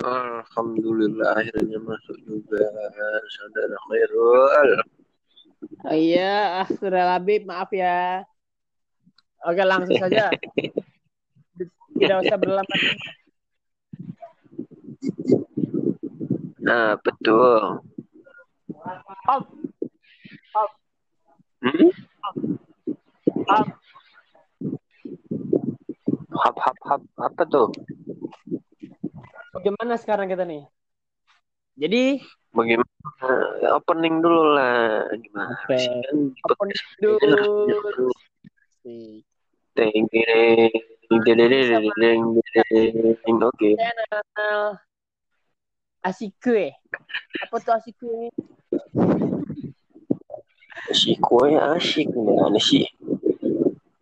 Alhamdulillah akhirnya masuk juga saudara Khairul. Oh, iya, ah, sudah Labib, maaf ya. Oke, langsung saja. Tidak usah berlama Nah, betul. Hop, hop, Hmm? hop. Hap hap hap apa tuh? Bagaimana sekarang kita nih? Jadi, Bagaimana? Opening dulu lah. Gimana? Kan di Opening dulu. ding, ding. Oke. Asikue. Apa tuh Asikue? Si kue asik gimana sih?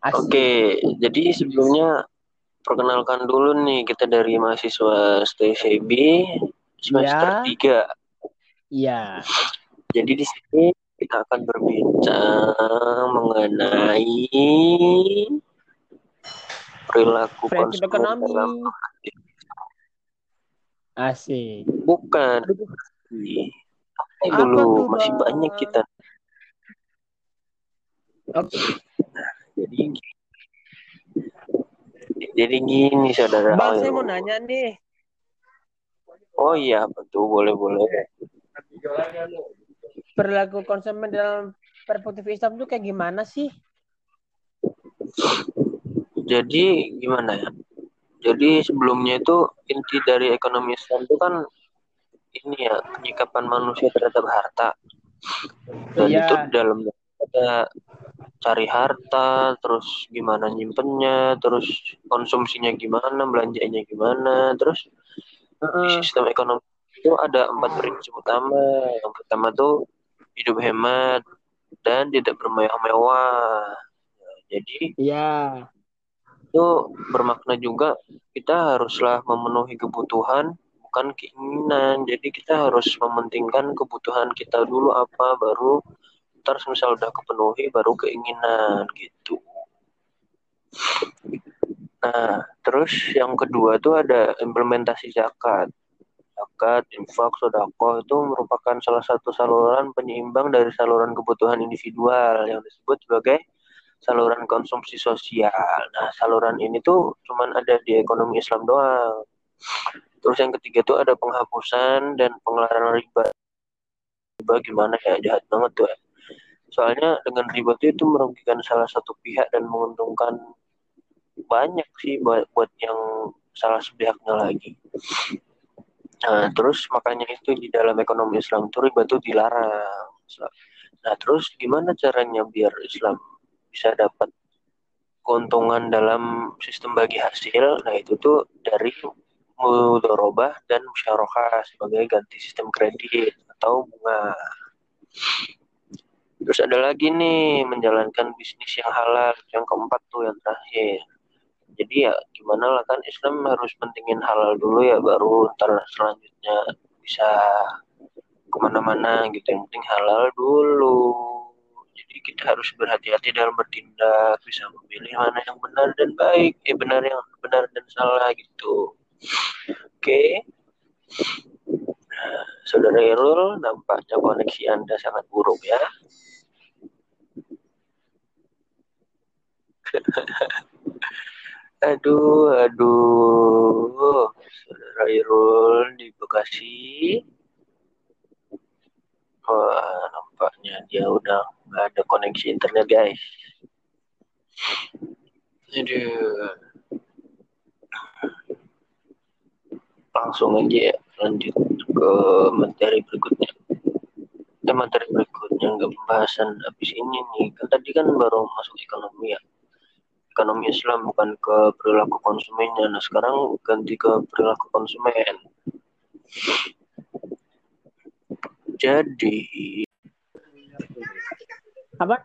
Asik. Oke, jadi sebelumnya perkenalkan dulu nih kita dari mahasiswa STCB semester Ya. 3. Iya. Jadi di sini kita akan berbincang mengenai perilaku Prinsip konsumen ekonomi. dalam Asik. bukan ini dulu masih banyak kita. Oke. Jadi jadi gini saudara. Bang, saya Ayo. mau nanya nih. Oh iya betul boleh boleh. Perilaku konsumen dalam perspektif Islam itu kayak gimana sih? Jadi gimana ya? Jadi sebelumnya itu inti dari ekonomi Islam itu kan ini ya penyikapan manusia terhadap harta. Dan Iya. itu dalam ada cari harta, terus gimana nyimpennya, terus konsumsinya gimana, belanjanya gimana, terus di sistem ekonomi itu ada empat prinsip utama. Yang pertama tuh hidup hemat dan tidak bermewah-mewah. Jadi Iya. itu bermakna juga kita haruslah memenuhi kebutuhan bukan keinginan. Jadi kita harus mementingkan kebutuhan kita dulu apa baru ntar misal udah kepenuhi baru keinginan gitu. Nah, terus yang kedua tuh ada implementasi zakat. Zakat, infak, sedekah itu merupakan salah satu saluran penyeimbang dari saluran kebutuhan individual yang disebut sebagai saluran konsumsi sosial. Nah, saluran ini tuh cuman ada di ekonomi Islam doang. Terus yang ketiga tuh ada penghapusan dan pengeluaran riba. Riba gimana ya, jahat banget tuh ya. Soalnya dengan riba tuh itu merugikan salah satu pihak dan menguntungkan banyak sih buat, buat yang salah sepihaknya lagi. Nah, terus makanya itu di dalam ekonomi Islam tuh riba tuh dilarang. Nah, terus gimana caranya biar Islam bisa dapat keuntungan dalam sistem bagi hasil? Nah, itu tuh dari mudorobah dan musyarakah sebagai ganti sistem kredit atau bunga. Terus ada lagi nih menjalankan bisnis yang halal, yang keempat tuh yang terakhir. Jadi ya gimana lah kan Islam harus pentingin halal dulu ya baru ntar selanjutnya bisa ke mana-mana gitu. Yang penting halal dulu. Jadi kita harus berhati-hati dalam bertindak, bisa memilih mana yang benar dan baik, eh benar yang benar dan salah gitu. Oke. Nah, Saudara Irul, nampaknya koneksi Anda sangat buruk ya. Aduh, aduh. Saudara Irul di Bekasi. Wah, nampaknya dia udah nggak ada koneksi internet, guys. Aduh. Langsung aja ya, lanjut ke materi berikutnya. Eh, materi berikutnya nggak pembahasan habis ini nih. Kan tadi kan baru masuk ekonomi ya. Ekonomi Islam bukan ke perilaku konsumennya. Nah, sekarang ganti ke perilaku konsumen. Jadi, Apa?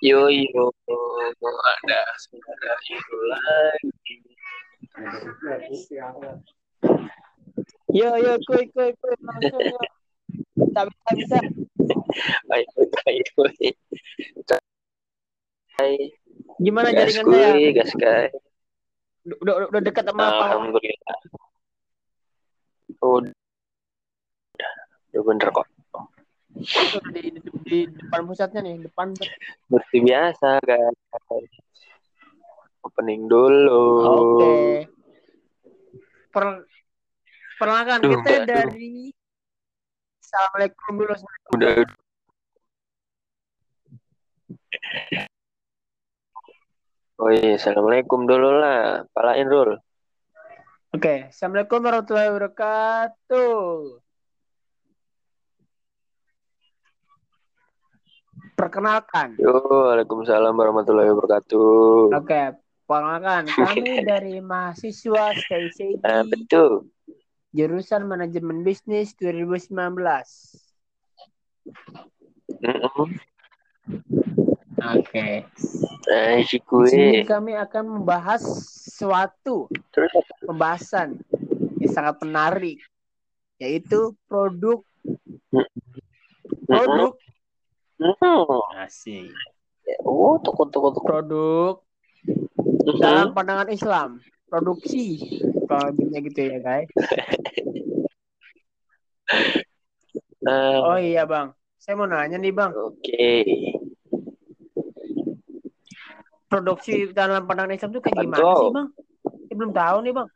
yo yo, ada saudara itu lagi. Yo yo kuy kuy kuy langsung yo. Tak bisa bisa. Ayo, ayo, ayo. Gimana Gas jaringan saya? kuy, gas kuy. Udah udah, udah dekat sama apa? Alhamdulillah. Udah, udah bener kok. Di, di, di depan pusatnya nih, depan. Seperti biasa guys. Opening dulu. Oke. Per, perkenalkan Duh, kita duh. dari Assalamualaikum dulu. Udah. Oh iya, assalamualaikum dulu lah, palain Rul. Oke, Assalamualaikum warahmatullahi wabarakatuh. Perkenalkan. Yo, waalaikumsalam warahmatullahi wabarakatuh. Oke, perkenalkan kami dari mahasiswa STICD Nah, betul. jurusan manajemen bisnis 2019. Mm-mm. Oke. Nah, si Di sini kami akan membahas suatu Terus pembahasan yang sangat menarik yaitu produk produk Mm. asik Oh, toko toko toko. produk Mm-mm. dalam pandangan Islam produksi kalau gitu ya guys Nah, oh iya bang saya mau nanya nih bang Oke. Produksi dalam pandangan Islam itu kayak gimana Betul. sih bang saya belum tahu nih bang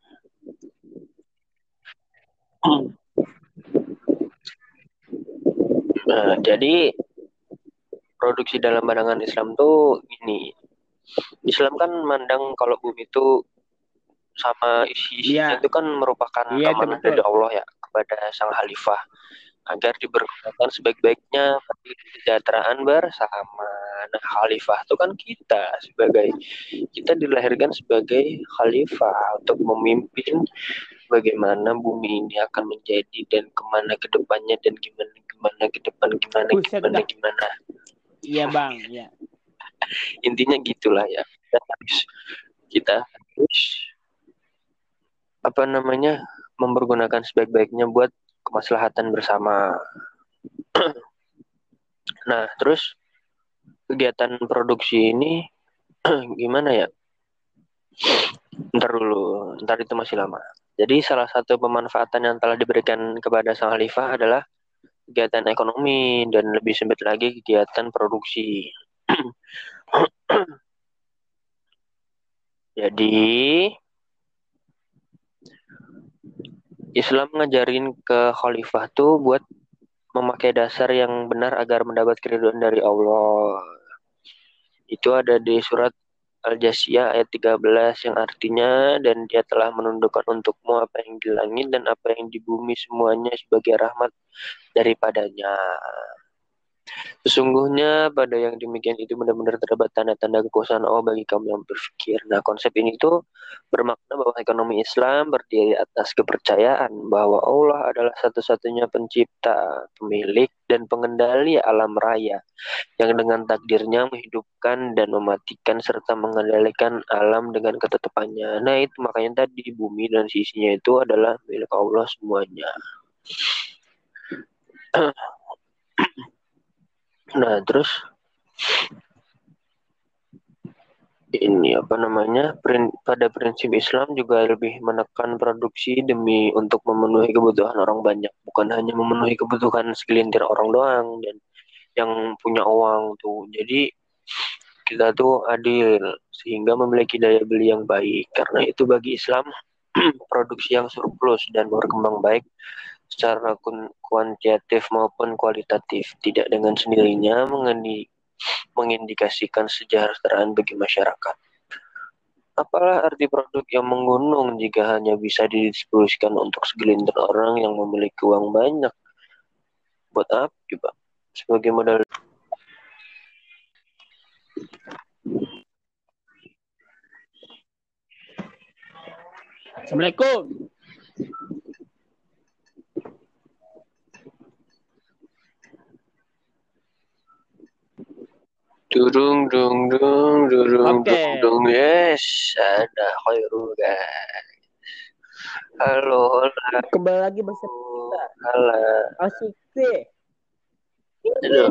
Nah, jadi produksi dalam pandangan Islam tuh ini. Islam kan mandang kalau bumi itu sama isi-isinya Iya. itu kan merupakan itu amanah dari Allah ya kepada sang khalifah agar dibergunakan sebaik-baiknya bagi kesejahteraan bersama. Nah, khalifah itu kan kita sebagai kita dilahirkan sebagai khalifah untuk memimpin bagaimana bumi ini akan menjadi dan ke mana ke depannya dan gimana gimana ke depan gimana Buset gimana dah. gimana iya bang iya intinya gitulah ya kita harus kita harus apa namanya mempergunakan sebaik-baiknya buat kemaslahatan bersama. Nah terus kegiatan produksi ini gimana ya? Ntar dulu ntar itu masih lama. Jadi salah satu pemanfaatan yang telah diberikan kepada sang khalifah adalah kegiatan ekonomi dan lebih sempit lagi kegiatan produksi. Jadi Islam ngajarin ke khalifah tuh buat memakai dasar yang benar agar mendapat keridhaan dari Allah. Itu ada di surat Al-Jasiyah ayat 13 yang artinya dan dia telah menundukkan untukmu apa yang di langit dan apa yang di bumi semuanya sebagai rahmat daripadanya. Sesungguhnya pada yang demikian itu benar-benar terdapat tanda-tanda kekuasaan Allah bagi kamu yang berpikir. Nah, konsep ini tuh bermakna bahwa ekonomi Islam berdiri atas kepercayaan bahwa Allah adalah satu-satunya pencipta, pemilik, dan pengendali alam raya yang dengan takdirnya menghidupkan dan mematikan serta mengendalikan alam dengan ketetapannya. Nah, itu makanya tadi bumi dan sisinya itu adalah milik Allah semuanya. Nah, terus ini apa namanya? Prin- pada prinsip Islam juga lebih menekan produksi demi untuk memenuhi kebutuhan orang banyak, bukan hanya memenuhi kebutuhan segelintir orang doang dan yang punya uang tuh. Jadi kita tuh adil sehingga memiliki daya beli yang baik. Karena itu bagi Islam produksi yang surplus dan berkembang baik secara kuantitatif maupun kualitatif tidak dengan sendirinya mengindikasikan kesejahteraan bagi masyarakat. Apalah arti produk yang menggunung jika hanya bisa didistribusikan untuk segelintir orang yang memiliki uang banyak? Buat apa coba? Sebagai modal Assalamualaikum Durung dung dung durung Oke. dung dung yes ada khairul guys. Halo, halo, kembali lagi bersama halo. Asik sih Aduh.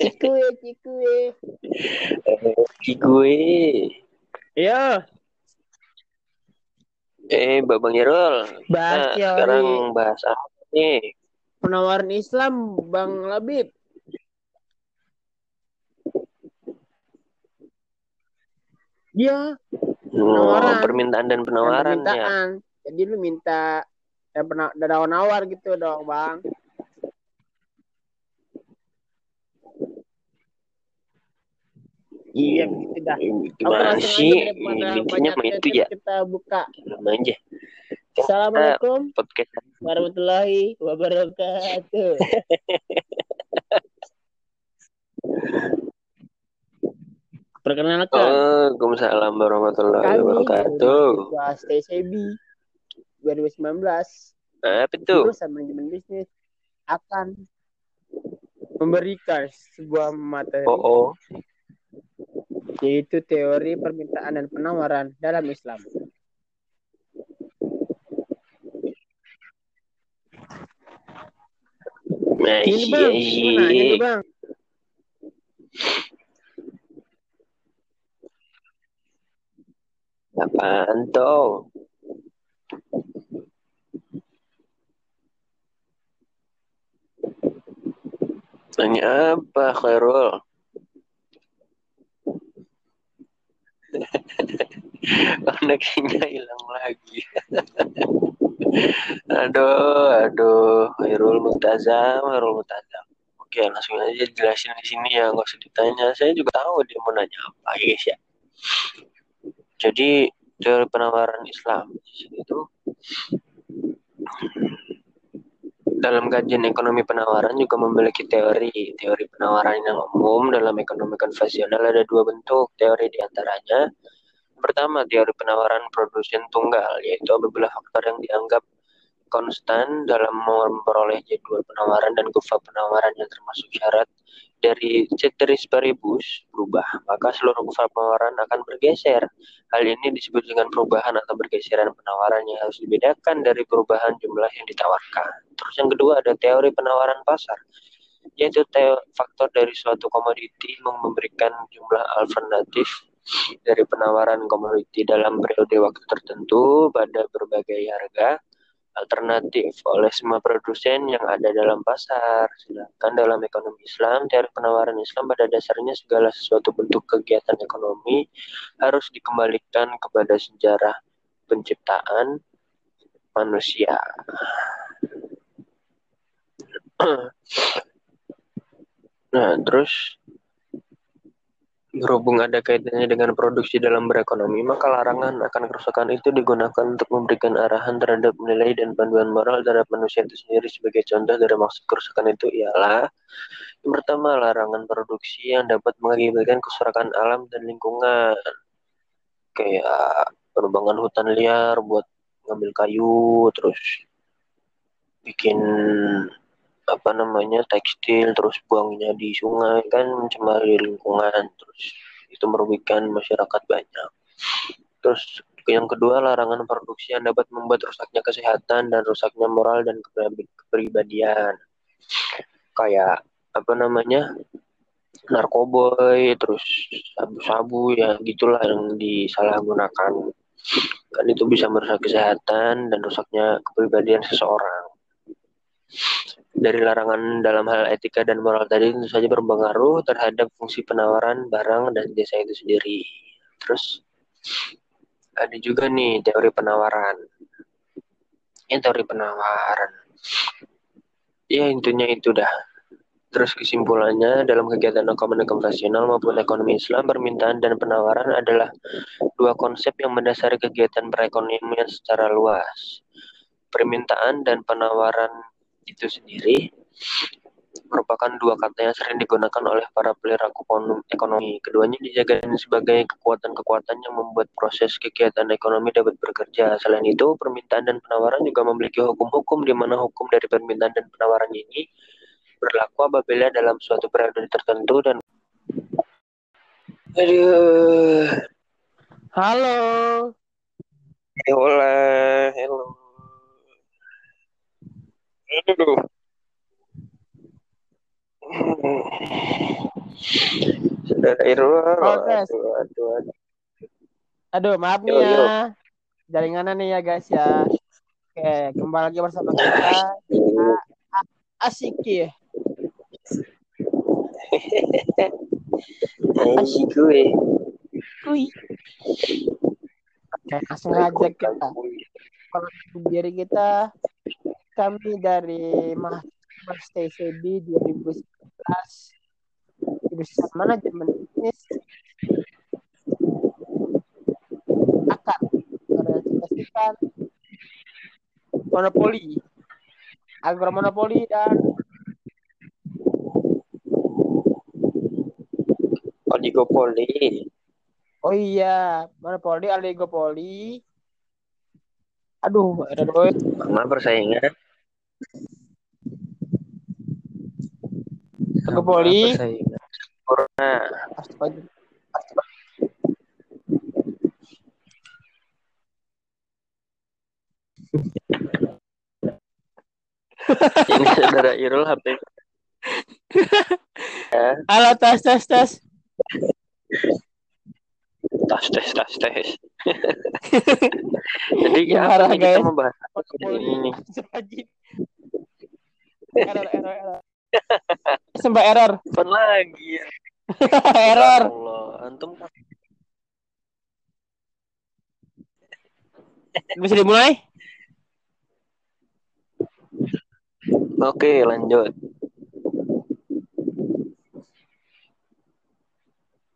Cikue, cikue. Gue. Iya, Eh, Babang Irul. bahas Nah, teori sekarang bahas apa nih? Penawaran Islam, Bang Labib. Iya, Oh, Penawaran. permintaan dan penawaran ya. permintaan. Jadi lu minta ya pernah ada nawar gitu dong, Bang. Iya, begitu dah. Aku Gimana sih? Intinya mah itu ya. kita buka. Belum aja. Assalamualaikum kita podcast warahmatullahi wabarakatuh. Perkenalkan, Waalaikumsalam warahmatullahi kami wabarakatuh. bahas TCB 2019 Apa tuh? jurusan manajemen bisnis akan memberikan sebuah materi Oh, oh. yaitu teori permintaan dan penawaran dalam Islam. Nah, Ini iya, bang, iya. tuh bang. Apaan tuh? Tanya apa, Khairul? Koneksinya hilang lagi. aduh, aduh. Khairul Mutazam, Khairul Mutazam. Oke, langsung aja jelasin di sini ya, nggak usah ditanya. Saya juga tahu dia mau nanya apa, guys ya. Jadi teori penawaran Islam itu dalam kajian ekonomi penawaran juga memiliki teori. Teori penawaran yang umum dalam ekonomi konvensional ada dua bentuk teori di antaranya. Pertama, teori penawaran produsen tunggal, yaitu apabila faktor yang dianggap konstan dalam memperoleh jadwal penawaran dan kurva penawaran yang termasuk syarat dari ceteris paribus berubah, maka seluruh kurva penawaran akan bergeser. Hal ini disebut dengan perubahan atau bergeseran penawaran yang harus dibedakan dari perubahan jumlah yang ditawarkan. Terus yang kedua ada teori penawaran pasar, yaitu faktor dari suatu komoditi memberikan jumlah alternatif dari penawaran komoditi dalam periode waktu tertentu pada berbagai harga alternatif oleh semua produsen yang ada dalam pasar. Sedangkan dalam ekonomi Islam, teori penawaran Islam pada dasarnya segala sesuatu bentuk kegiatan ekonomi harus dikembalikan kepada sejarah penciptaan manusia. Nah, terus berhubung ada kaitannya dengan produksi dalam berekonomi, maka larangan akan kerusakan itu digunakan untuk memberikan arahan terhadap nilai dan panduan moral terhadap manusia itu sendiri. Sebagai contoh dari maksud kerusakan itu ialah yang pertama, larangan produksi yang dapat mengakibatkan kerusakan alam dan lingkungan. Kayak penebangan hutan liar buat ngambil kayu, terus bikin apa namanya tekstil terus buangnya di sungai kan mencemari lingkungan terus itu merugikan masyarakat banyak. Terus yang kedua larangan produksi yang dapat membuat rusaknya kesehatan dan rusaknya moral dan keprib- kepribadian. Kayak apa namanya narkoboy terus sabu-sabu ya gitulah yang disalahgunakan. Kan itu bisa merusak kesehatan dan rusaknya kepribadian seseorang dari larangan dalam hal etika dan moral tadi tentu saja berpengaruh terhadap fungsi penawaran barang dan jasa itu sendiri. Terus ada juga nih teori penawaran. Ini teori penawaran. Ya intinya itu dah. Terus kesimpulannya dalam kegiatan ekonomi konvensional maupun ekonomi Islam permintaan dan penawaran adalah dua konsep yang mendasari kegiatan perekonomian secara luas. Permintaan dan penawaran itu sendiri merupakan dua kata yang sering digunakan oleh para ekonom- ekonomi. Keduanya dijaga sebagai kekuatan-kekuatan yang membuat proses kegiatan ekonomi dapat bekerja. Selain itu, permintaan dan penawaran juga memiliki hukum-hukum di mana hukum dari permintaan dan penawaran ini berlaku apabila dalam suatu periode tertentu dan Aduh, Halo. hola, hello. Aduh. Saudara Oke. aduh, aduh, aduh. Aduh, maaf nih Yo, ya. Jaringannya nih ya guys ya. Oke, kembali lagi bersama kita. Asik ya. Asik gue. Kui. Oke, langsung aja kita. Perkenalkan diri kita. Kami dari mahasiswa STCB 2019. Jurusan manajemen bisnis. Akan merealisasikan monopoli, agromonopoli dan Oligopoli. oh iya, monopoli, oligopoli. Aduh, ada. Sama persaingan. Sama Oligopoli. Persaingan. Sempurna. Astagfirullah. Ini saudara Irul HP. Ya, Halo, tes, tes, tes. tas tes tas tes. Jadi Ya, kita guys. membahas ini nih? Error, error, error. Sembah error. Apa lagi ya? error. Allah, antum Bisa dimulai? Oke, lanjut.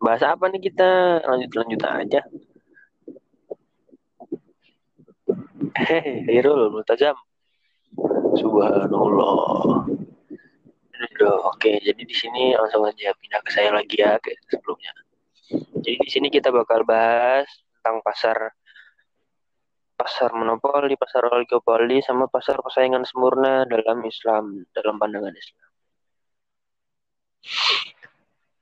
Bahas apa nih kita? Lanjut-lanjut aja. Hei, Irul, Multazam. Subhanallah. Aduh, oke, jadi di sini langsung aja pindah ke saya lagi ya kayak sebelumnya. Jadi di sini kita bakal bahas tentang pasar pasar monopoli, pasar oligopoli, sama pasar persaingan sempurna dalam Islam, dalam pandangan Islam.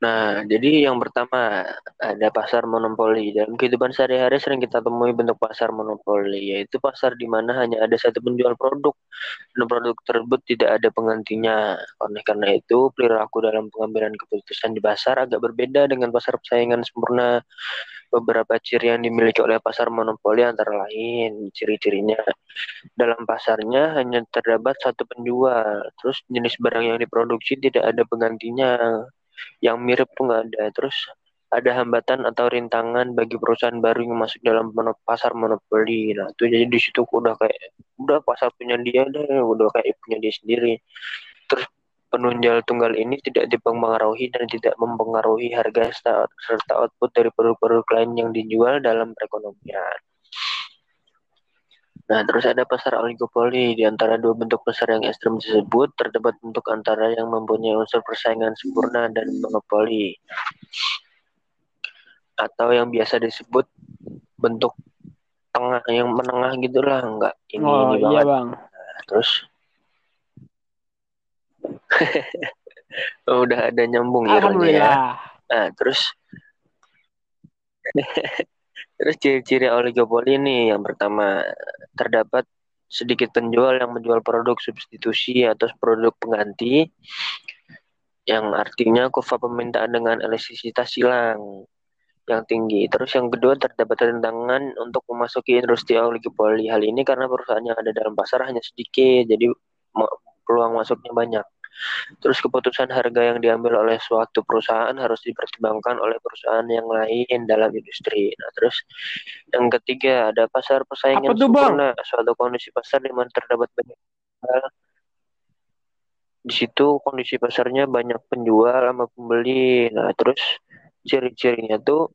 Nah, jadi yang pertama ada pasar monopoli. Dalam kehidupan sehari-hari sering kita temui bentuk pasar monopoli, yaitu pasar di mana hanya ada satu penjual produk dan produk tersebut tidak ada penggantinya. Oleh karena itu, perilaku dalam pengambilan keputusan di pasar agak berbeda dengan pasar persaingan sempurna. Beberapa ciri yang dimiliki oleh pasar monopoli antara lain ciri-cirinya dalam pasarnya hanya terdapat satu penjual, terus jenis barang yang diproduksi tidak ada penggantinya, yang mirip tuh nggak ada, terus ada hambatan atau rintangan bagi perusahaan baru yang masuk dalam mono- pasar monopoli. Nah, itu jadi di situ udah kayak udah pasar punya dia deh, udah kayak punya dia sendiri. Terus penunjal tunggal ini tidak dipengaruhi dan tidak mempengaruhi harga serta output dari produk-produk lain yang dijual dalam perekonomian. Nah, terus ada pasar oligopoli. Di antara dua bentuk pasar yang ekstrem tersebut, terdapat bentuk antara yang mempunyai unsur persaingan sempurna dan monopoli. Atau yang biasa disebut bentuk tengah, yang menengah gitulah, enggak ini, Oh ini iya banget. bang. Nah, terus udah ada nyambung ya, ya. Nah, terus terus ciri-ciri oligopoli ini yang pertama terdapat sedikit penjual yang menjual produk substitusi atau produk pengganti yang artinya kurva permintaan dengan elastisitas silang yang tinggi. Terus yang kedua terdapat tantangan untuk memasuki industri oligopoli. Hal ini karena perusahaan yang ada dalam pasar hanya sedikit, jadi peluang masuknya banyak. Terus keputusan harga yang diambil oleh suatu perusahaan harus dipertimbangkan oleh perusahaan yang lain dalam industri. Nah, terus yang ketiga ada pasar persaingan Apa tuh, Bang? sempurna, suatu kondisi pasar di mana terdapat banyak penjual. Di situ kondisi pasarnya banyak penjual sama pembeli. Nah, terus ciri-cirinya tuh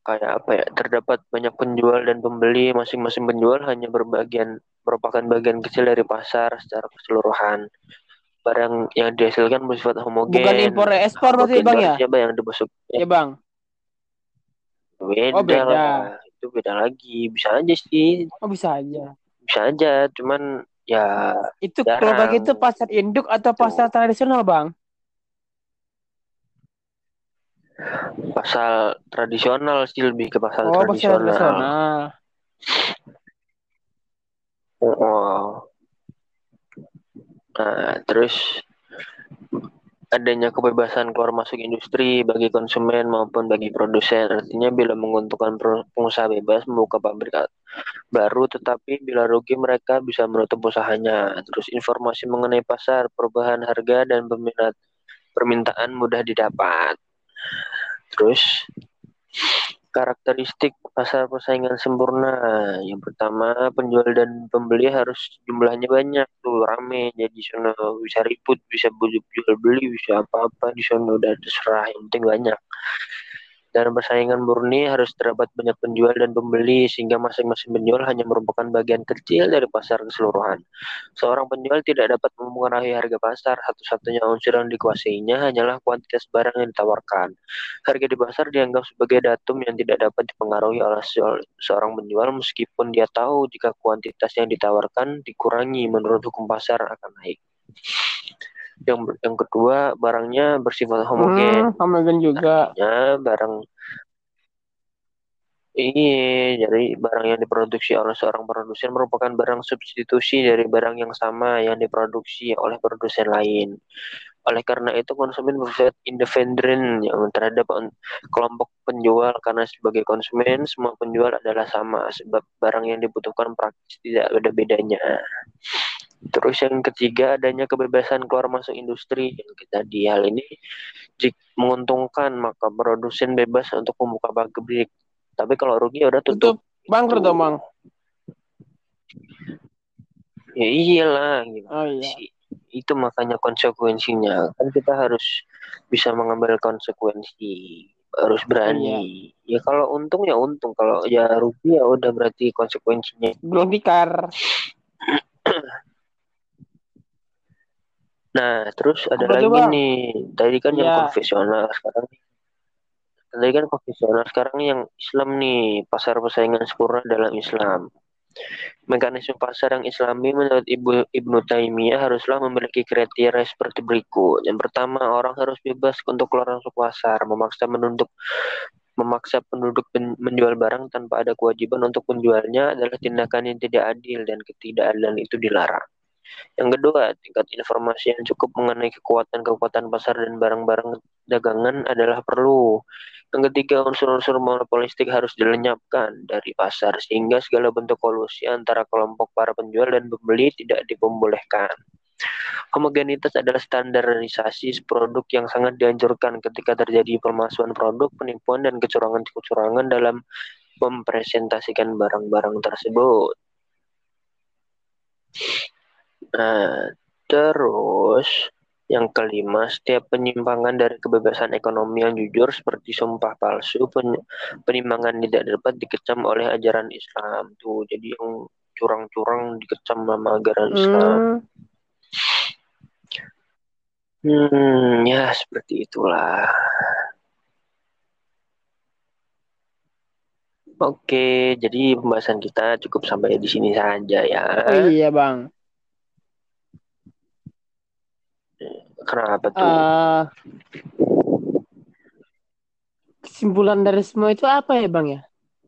kayak apa ya? Terdapat banyak penjual dan pembeli, masing-masing penjual hanya berbagian merupakan bagian kecil dari pasar secara keseluruhan. Barang yang dihasilkan bersifat homogen. Bukan impor ya, ekspor berarti Homogen bang itu ya? artinya apa yang dimasuk Iya bang. beda, Oh, beda. lah. Itu beda lagi. Bisa aja sih, Oh bisa aja. bisa aja. Cuman ya Itu Jarang. kalau kayak gitu pasar induk atau pasar tradisional bang? pasal tradisional sih lebih ke pasal Oh pasar tradisional. Oh. Nah, terus adanya kebebasan keluar masuk industri bagi konsumen maupun bagi produsen. Artinya bila menguntungkan pengusaha bebas membuka pabrik baru, tetapi bila rugi mereka bisa menutup usahanya. Terus informasi mengenai pasar, perubahan harga dan peminat permintaan mudah didapat. Terus karakteristik pasar persaingan sempurna. Yang pertama, penjual dan pembeli harus jumlahnya banyak tuh, rame. Jadi sana bisa ribut, bisa jual beli, bisa apa-apa di sana udah terserah. Yang penting banyak. Dalam persaingan murni harus terdapat banyak penjual dan pembeli sehingga masing-masing penjual hanya merupakan bagian kecil dari pasar keseluruhan. Seorang penjual tidak dapat mempengaruhi harga pasar, satu-satunya unsur yang dikuasainya hanyalah kuantitas barang yang ditawarkan. Harga di pasar dianggap sebagai datum yang tidak dapat dipengaruhi oleh seorang penjual meskipun dia tahu jika kuantitas yang ditawarkan dikurangi menurut hukum pasar akan naik yang yang kedua barangnya bersifat homogen. Hmm, homogen juga. Ya, barang Iya, jadi barang yang diproduksi oleh seorang produsen merupakan barang substitusi dari barang yang sama yang diproduksi oleh produsen lain. Oleh karena itu konsumen bersifat independen yang terhadap kelompok penjual karena sebagai konsumen semua penjual adalah sama sebab barang yang dibutuhkan praktis tidak ada bedanya. Terus yang ketiga adanya kebebasan keluar masuk industri yang kita di hal ini jika menguntungkan maka produsen bebas untuk membuka pabrik. Tapi kalau rugi ya udah tutup. Tutup bangkrut dong bang. Ya iyalah gimana oh, iya. sih. Itu makanya konsekuensinya kan kita harus bisa mengambil konsekuensi harus berani. Iya. Ya kalau untung ya untung, kalau ya rugi ya udah berarti konsekuensinya. Belum tikar. Nah, terus ada Apa lagi bang? nih. Tadi kan ya. yang iya. konvensional sekarang Tadi kan konvensional sekarang yang Islam nih, pasar persaingan sempurna dalam Islam. Mekanisme pasar yang Islami menurut Ibu Ibnu Taimiyah haruslah memiliki kriteria seperti berikut. Yang pertama, orang harus bebas untuk keluar masuk pasar, memaksa menunduk memaksa penduduk menjual barang tanpa ada kewajiban untuk penjualnya adalah tindakan yang tidak adil dan ketidakadilan itu dilarang. Yang kedua, tingkat informasi yang cukup mengenai kekuatan-kekuatan pasar dan barang-barang dagangan adalah perlu. Yang ketiga, unsur-unsur monopolistik harus dilenyapkan dari pasar sehingga segala bentuk kolusi antara kelompok para penjual dan pembeli tidak diperbolehkan. Homogenitas adalah standarisasi produk yang sangat dianjurkan ketika terjadi pemalsuan produk, penipuan, dan kecurangan-kecurangan dalam mempresentasikan barang-barang tersebut. Nah, terus yang kelima, setiap penyimpangan dari kebebasan ekonomi yang jujur seperti sumpah palsu, pen penimbangan tidak dapat dikecam oleh ajaran Islam. Tuh, jadi yang curang-curang dikecam sama ajaran hmm. Islam. Hmm, ya seperti itulah. Oke, jadi pembahasan kita cukup sampai di sini saja ya. Iya, Bang. Kenapa tuh? Uh, kesimpulan dari semua itu apa ya bang ya?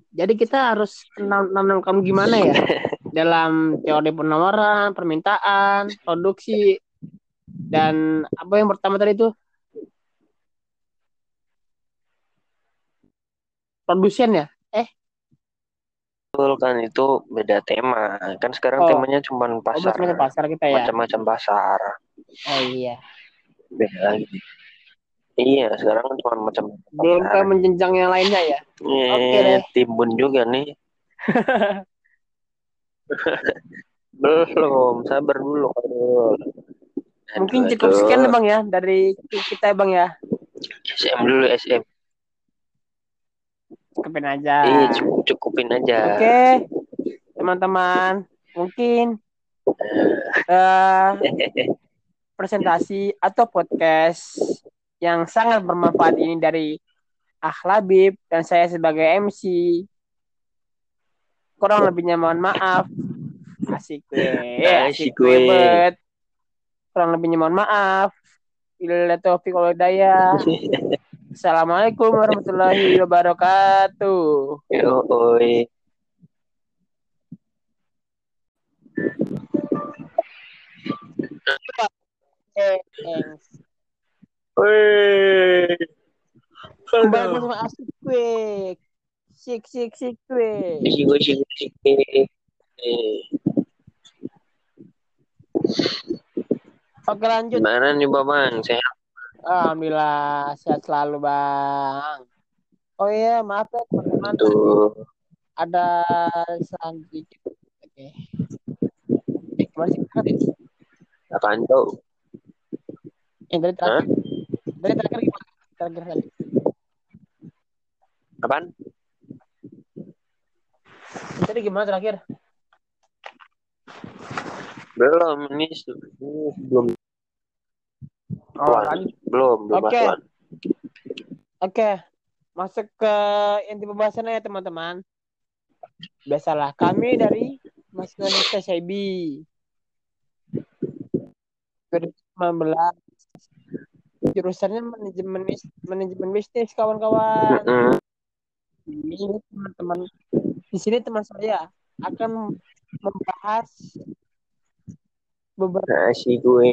Jadi kita harus menentukan gimana ya dalam teori penawaran, permintaan, produksi, dan apa yang pertama tadi itu? Produsen ya? Eh? Betul kan itu beda tema. Kan sekarang oh. temanya cuma oh, pasar. Oh, pasar kita ya. Macam-macam pasar. Oh iya beda lagi. Iya sekarang kan cuma macam belum kayak menjenjang yang lainnya ya? Yeah, oke okay, deh. timbun juga nih. Belum sabar dulu. Mungkin cukup sekian bang ya dari kita bang ya. SM dulu SM cukupin aja. Iya cukupin aja. Oke okay. teman-teman mungkin uh, presentasi atau podcast yang sangat bermanfaat ini dari Akhlabib dan saya sebagai MC. Kurang lebihnya mohon maaf. Asik gue. Ya, asik gue. Bet. Kurang lebihnya mohon maaf. Bila taufiq wal. Assalamualaikum warahmatullahi wabarakatuh. Yo, oi. Thanks. Wih. Kembali sama asik gue. Sik sik sik gue. Sik gue sik sik Oke lanjut. Gimana nih Bang? Sehat? Alhamdulillah sehat selalu Bang. Oh iya maaf ya teman-teman. Tuh. Ada sedikit. Oke. Eh, kemarin sih kan? Apaan tuh? Yang dari terakhir. Dari terakhir gimana? Terakhir tadi. Apaan? Tadi gimana terakhir? Belum, ini, ini belum. Oh, Tuan. lanjut. Belum, belum Oke. Tuan. Oke, masuk ke inti pembahasannya ya teman-teman. Biasalah, kami dari mahasiswa SIB 2019 jurusannya manajemen manajemen bisnis kawan-kawan. Mm-mm. Ini teman-teman di sini teman saya akan membahas beberapa Nasi gue.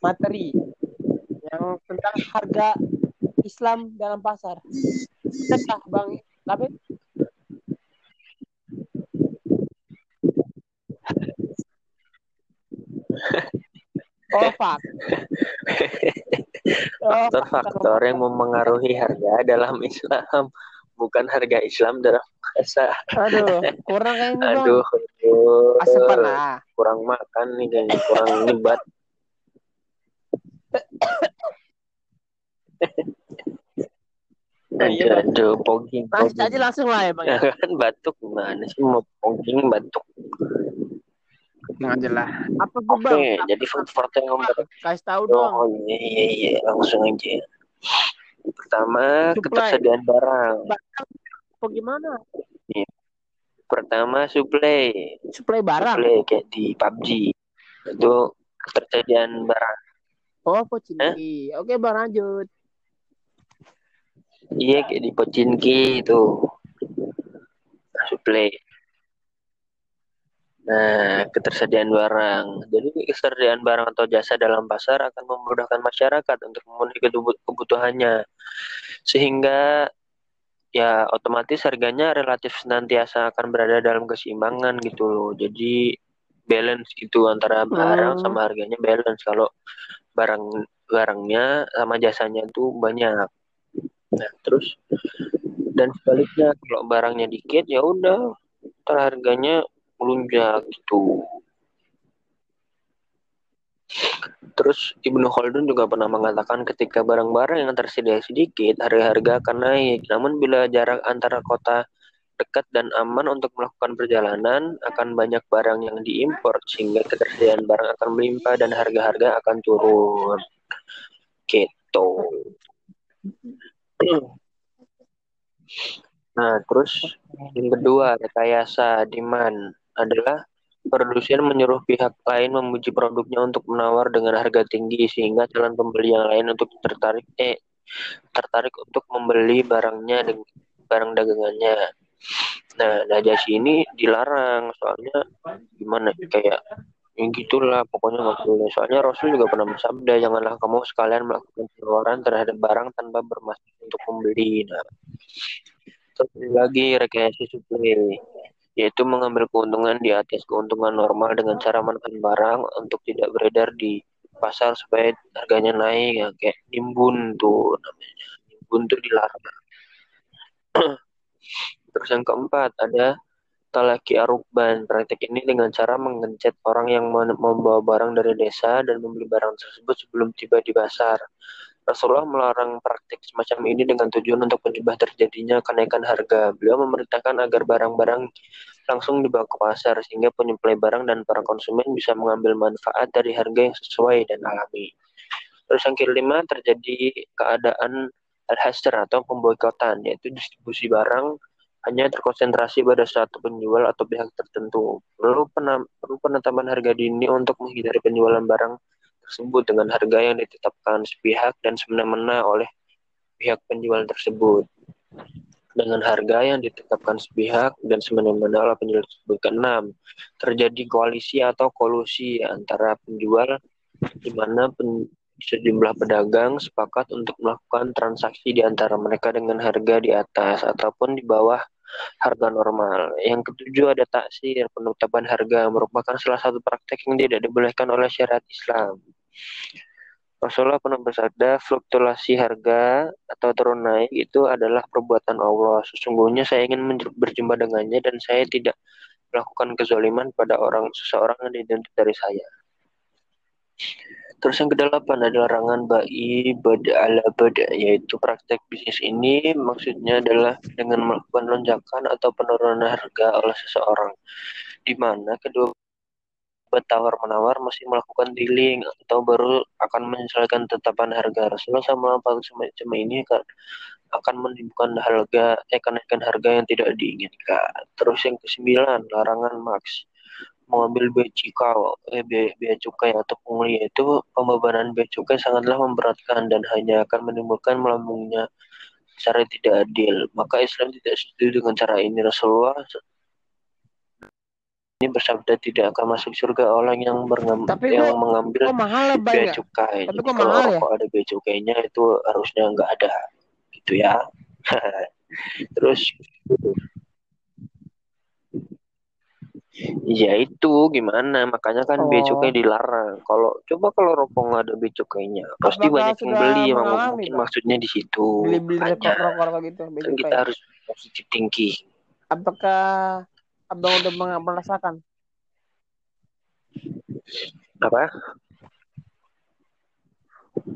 materi yang tentang harga Islam dalam pasar. Bentar, Bang Lapit. Oh. Oh, Faktor-faktor yang memengaruhi harga dalam Islam bukan harga Islam dalam pasar. Aduh, kurang kayaknya. Aduh, aduh. Asepan lah. kurang makan nih kayaknya kurang nyebat. Iya, Aduh, aduh, pogging, Langsung aja langsung lah ya, Bang. Kan batuk gimana sih mau pogging batuk. Aja lah. Apa tuh, Oke, Bang? jadi faktor yang member Kasih tahu dong. Oh iya iya iya langsung aja. Pertama Supply. ketersediaan barang. Apa gimana? Pertama supply. Supply barang. Supply kayak di PUBG. Itu ketersediaan barang. Oh, Pocinki. Oke, Bang lanjut. Iya kayak di Pocinki itu. Supply. Nah, ketersediaan barang. Jadi ketersediaan barang atau jasa dalam pasar akan memudahkan masyarakat untuk memenuhi kebutu- kebutuhannya. Sehingga ya otomatis harganya relatif senantiasa akan berada dalam keseimbangan gitu loh. Jadi balance itu antara barang Hmm. sama harganya balance. Kalau barang barangnya sama jasanya itu banyak. Nah, terus dan sebaliknya kalau barangnya dikit ya udah harganya melunjak gitu. Terus Ibnu Khaldun juga pernah mengatakan ketika barang-barang yang tersedia sedikit, harga-harga akan naik. Namun bila jarak antara kota dekat dan aman untuk melakukan perjalanan, akan banyak barang yang diimpor sehingga ketersediaan barang akan melimpah dan harga-harga akan turun. Gitu. Nah, terus yang kedua, rekayasa demand adalah produsen menyuruh pihak lain memuji produknya untuk menawar dengan harga tinggi sehingga calon pembeli yang lain untuk tertarik eh tertarik untuk membeli barangnya barang dagangannya. Nah, najasi ini dilarang soalnya gimana kayak ya gitulah pokoknya nggak boleh. Soalnya Rasul juga pernah bersabda janganlah kamu sekalian melakukan penawaran terhadap barang tanpa bermaksud untuk membeli. Nah, terus lagi rekayasa supply yaitu mengambil keuntungan di atas keuntungan normal dengan cara menekan barang untuk tidak beredar di pasar supaya harganya naik. Ya kayak nimbun tuh namanya. Nimbun tuh dilarang. Terus yang keempat ada talaki arukban. Praktek ini dengan cara mengencet orang yang membawa barang dari desa dan membeli barang tersebut sebelum tiba di pasar Rasulullah melarang praktik semacam ini dengan tujuan untuk mencegah terjadinya kenaikan harga. Beliau memerintahkan agar barang-barang langsung dibawa ke pasar sehingga penyuplai barang dan para konsumen bisa mengambil manfaat dari harga yang sesuai dan alami. Terus yang kelima terjadi keadaan al-hasr atau pemboikotan yaitu distribusi barang hanya terkonsentrasi pada satu penjual atau pihak tertentu. Perlu pena- perlu penetapan harga dini untuk menghindari penjualan barang tersebut dengan harga yang ditetapkan sepihak dan semena-mena oleh pihak penjual tersebut. dengan harga yang ditetapkan sepihak dan semena-mena oleh penjual tersebut. Keenam, terjadi koalisi atau kolusi antara penjual di mana pen, sejumlah pedagang sepakat untuk melakukan transaksi di antara mereka dengan harga di atas ataupun di bawah harga normal. Yang ketujuh ada taksir, penetapan harga merupakan salah satu praktek yang tidak dibolehkan oleh syariat Islam. Rasulullah pernah bersabda, fluktuasi harga atau turun naik itu adalah perbuatan Allah. Sesungguhnya saya ingin berjumpa dengannya dan saya tidak melakukan kezaliman pada orang seseorang yang identik dari saya. Terus yang kedelapan adalah larangan ba'i bada ala bada, yaitu praktek bisnis ini maksudnya adalah dengan melakukan lonjakan atau penurunan harga oleh seseorang, di mana kedua bertawar menawar mesti melakukan dealing atau baru akan menyesuaikan tetapan harga. Rasulullah sama semacam ini kan akan menimbulkan harga eh kenaikan harga yang tidak diinginkan. Terus yang kesembilan larangan max mengambil bea cukai eh bea, bea cukai atau pungli itu pembebanan bea cukai sangatlah memberatkan dan hanya akan menimbulkan melambungnya secara tidak adil. Maka Islam tidak setuju dengan cara ini. Rasulullah ini bersabda tidak akan masuk surga orang yang, mengam, Tapi yang kok, mengambil kok mahal ya, bea ya? cukai. Tapi kok kalau mahal ya? rokok ada bea cukainya itu harusnya nggak ada, gitu ya. Terus Ya itu gimana makanya kan Oh. cukai dilarang. Kalau coba kalau rokok nggak ada bea cukainya, pasti Apakah banyak yang beli. Mengalami, mungkin Bang? maksudnya di situ. Beli-beli rokok Makanya rokok gitu, kan kita harus positif thinking. Apakah abang udah merasakan? Apa?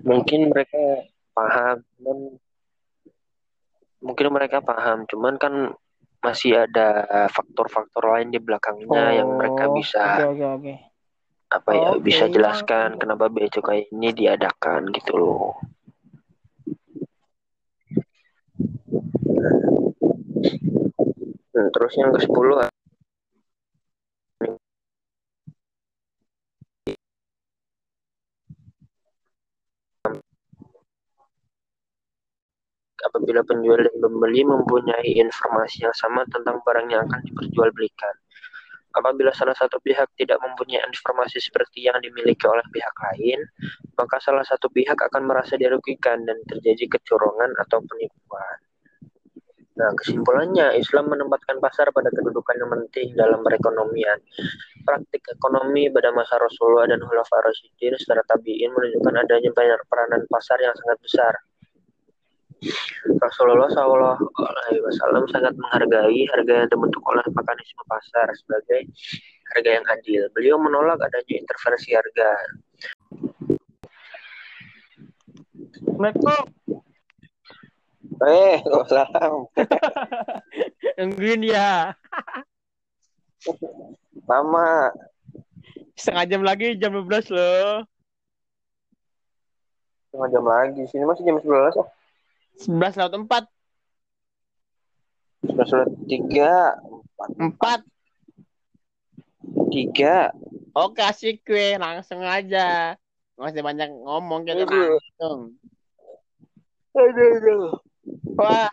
Mungkin mereka paham, cuman mungkin mereka paham, cuman kan masih ada faktor-faktor lain di belakangnya yang mereka Oh, bisa oke oke oke. apa ya Oke, bisa jelaskan kenapa bea cukai ini diadakan gitu loh. Hmm, terus yang ke 10 apabila penjual dan pembeli mempunyai informasi yang sama tentang barang yang akan diperjualbelikan. Apabila salah satu pihak tidak mempunyai informasi seperti yang dimiliki oleh pihak lain, maka salah satu pihak akan merasa dirugikan dan terjadi kecurangan atau penipuan. Nah, kesimpulannya, Islam menempatkan pasar pada kedudukan yang penting dalam perekonomian. Praktik ekonomi pada masa Rasulullah dan Khulafaur Rasyidin secara tabi'in menunjukkan adanya banyak peranan pasar yang sangat besar. Rasulullah Shallallahu Alaihi Wasallam sangat menghargai harga yang terbentuk oleh mekanisme pasar sebagai harga yang adil. Beliau menolak adanya intervensi harga. Assalamualaikum. Eh, salam. Nungguin ya. Lama. Setengah jam lagi, jam 12 loh. Setengah jam lagi. Sini masih jam 11 ya. 11 lewat 4. Sudah sudah tiga, 4. tiga. Oke, asik gue. Langsung aja. Nggak usah banyak ngomong kita Aduh. langsung. Aduh, aduh. Wah,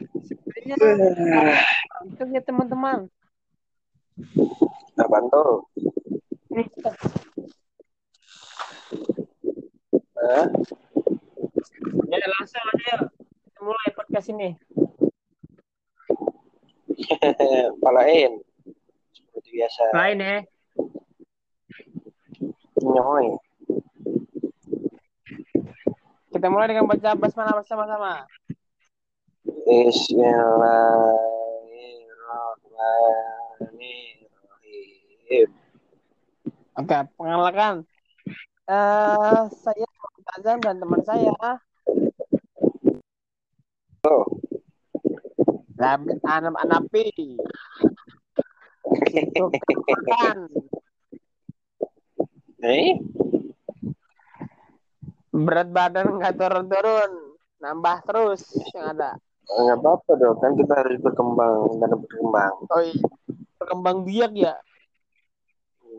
sebenarnya itu ya teman-teman. Apaan tuh? Hah? ya langsung aja mulai podcast ini. Palain. Seperti biasa. Lain ya. Nyoy. Kita mulai dengan baca basmalah bersama-sama. Bismillahirrahmanirrahim. Oke, pengenalkan. Eh, saya dan teman saya Oh, Labit Anam Anapi. Eh? Berat badan nggak turun-turun. Nambah terus yang ada. Nggak apa-apa dong, kan kita harus berkembang dan berkembang. Oh iya. Berkembang biak ya?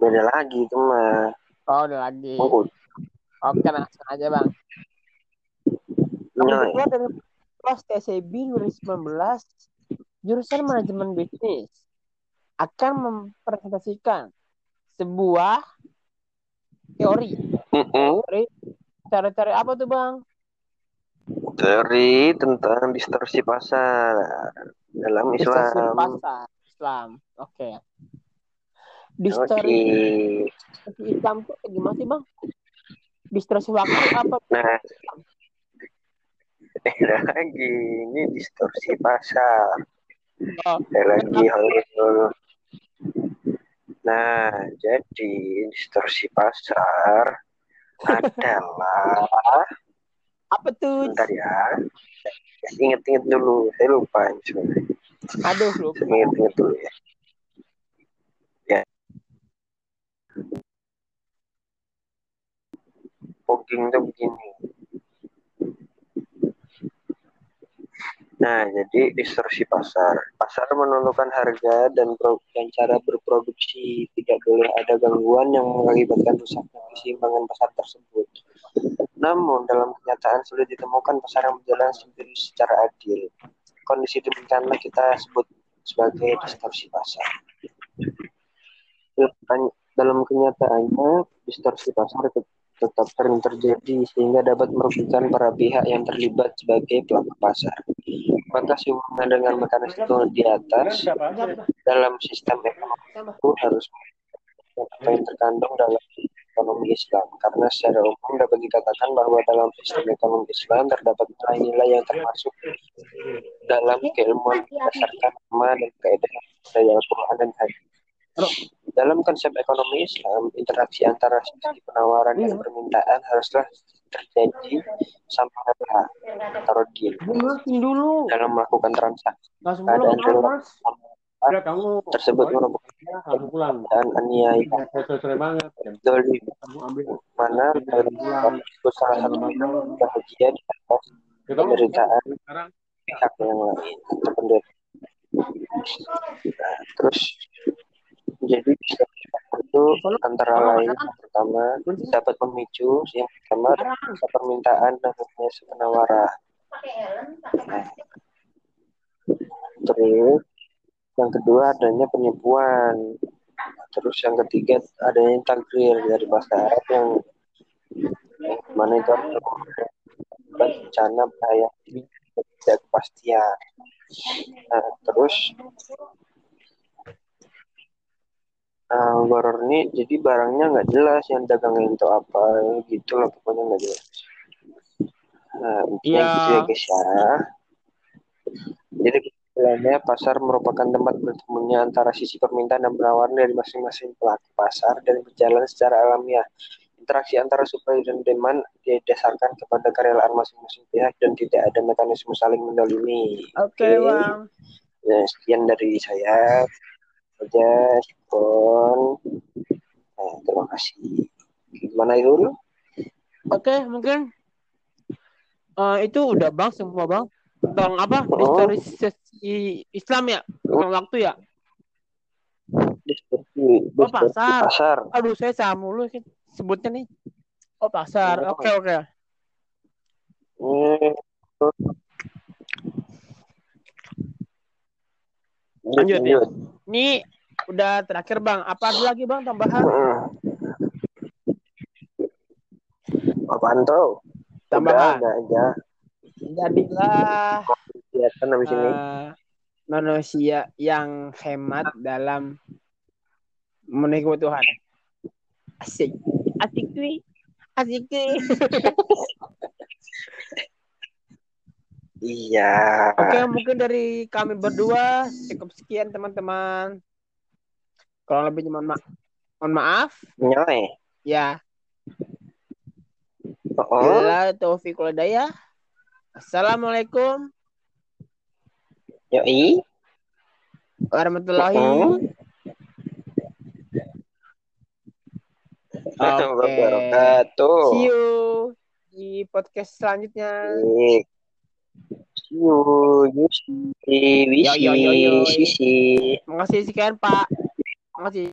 Beda lagi itu mah. Oh, udah lagi. Mengkut. Oke, langsung aja, Bang. Keluar dari kelas TCB 2019 jurusan manajemen bisnis akan mempresentasikan sebuah teori. Teori, teori apa tuh bang? Teori tentang distorsi pasar dalam Islam. Distorsi pasar Islam, oke. Okay. Distorsi okay. Islam tuh gimana sih bang? Distorsi waktu apa? Nah, lagi ini distorsi pasar. Oh. lagi hal itu Nah, jadi distorsi pasar adalah apa tuh? Bentar ya. Ingat-ingat dulu, saya lupa sebenarnya. Aduh, lupa. Ingat-ingat dulu ya. Ya. Pogging tuh begini. Nah, jadi distorsi pasar. Pasar menentukan harga dan, pro dan cara berproduksi. Tidak boleh ada gangguan yang mengakibatkan rusaknya keseimbangan pasar tersebut. Namun, dalam kenyataan sulit ditemukan pasar yang berjalan sendiri secara adil. Kondisi demikianlah kita sebut sebagai distorsi pasar. Dalam kenyataannya, distorsi pasar tetap sering terjadi sehingga dapat merugikan para pihak yang terlibat sebagai pelaku pasar. Maka sehubungan dengan mekanisme di atas dalam sistem ekonomi itu harus apa yang terkandung dalam ekonomi Islam karena secara umum dapat dikatakan bahwa dalam sistem ekonomi Islam terdapat nilai-nilai yang termasuk dalam keilmuan berdasarkan nama dan kaidah dari Al-Quran dan hadis. Dalam konsep ekonomi Islam, interaksi antara sisi penawaran dan permintaan haruslah terjadi sama rata atau deal dulu. dalam melakukan transaksi. Keadaan tersebut merupakan dan aniaya. Dari mana tersebut salah satu bahagia di atas penderitaan pihak yang lain. Nah, terus jadi itu antara lain yang pertama dapat memicu yang pertama permintaan dan penawaran. Nah, terus yang kedua adanya penipuan. Terus yang ketiga adanya takdir dari bahasa Arab yang, yang mana itu bencana bahaya tidak kepastian. Nah, terus Nah, ini jadi barangnya nggak jelas yang dagangnya itu apa gitu lah pokoknya nggak jelas. Nah, intinya yeah. gitu ya guys ya. Jadi kesimpulannya pasar merupakan tempat bertemunya antara sisi permintaan dan penawaran dari masing-masing pelaku pasar dan berjalan secara alamiah. Interaksi antara supply dan demand didasarkan kepada kerelaan masing-masing pihak dan tidak ada mekanisme saling mendolimi. Oke, okay, okay. Bang. Ya, sekian dari saya saja Sipon nah, terima kasih. Gimana itu oke mungkin uh, itu udah bang semua bang. Tentang apa? Oh. historisasi Islam ya? Tentang waktu ya? Oh pasar. pasar. Aduh saya sama mulu sebutnya nih. Oh pasar. Oh. oke oke. Hmm. Lanjut, lanjut. ya ini udah terakhir bang. Apa ada lagi bang tambahan? Apaan tuh? Tambahan. Udah, aja. Jadilah habis uh, ini. Manusia yang hemat dalam memenuhi kebutuhan. Asik. Asik tuh. Asik tuh. Iya. Oke, mungkin dari kami berdua cukup sekian teman-teman. Kalau lebih mohon, ma mohon maaf. Nyoy. Ya. Oh. Bila taufiq daya. Assalamualaikum. Yoi. Warahmatullahi oh. Okay. See you di podcast selanjutnya. Baik. Yo, Yusi, Wisi, Sisi. Makasih sekian, Pak. Makasih.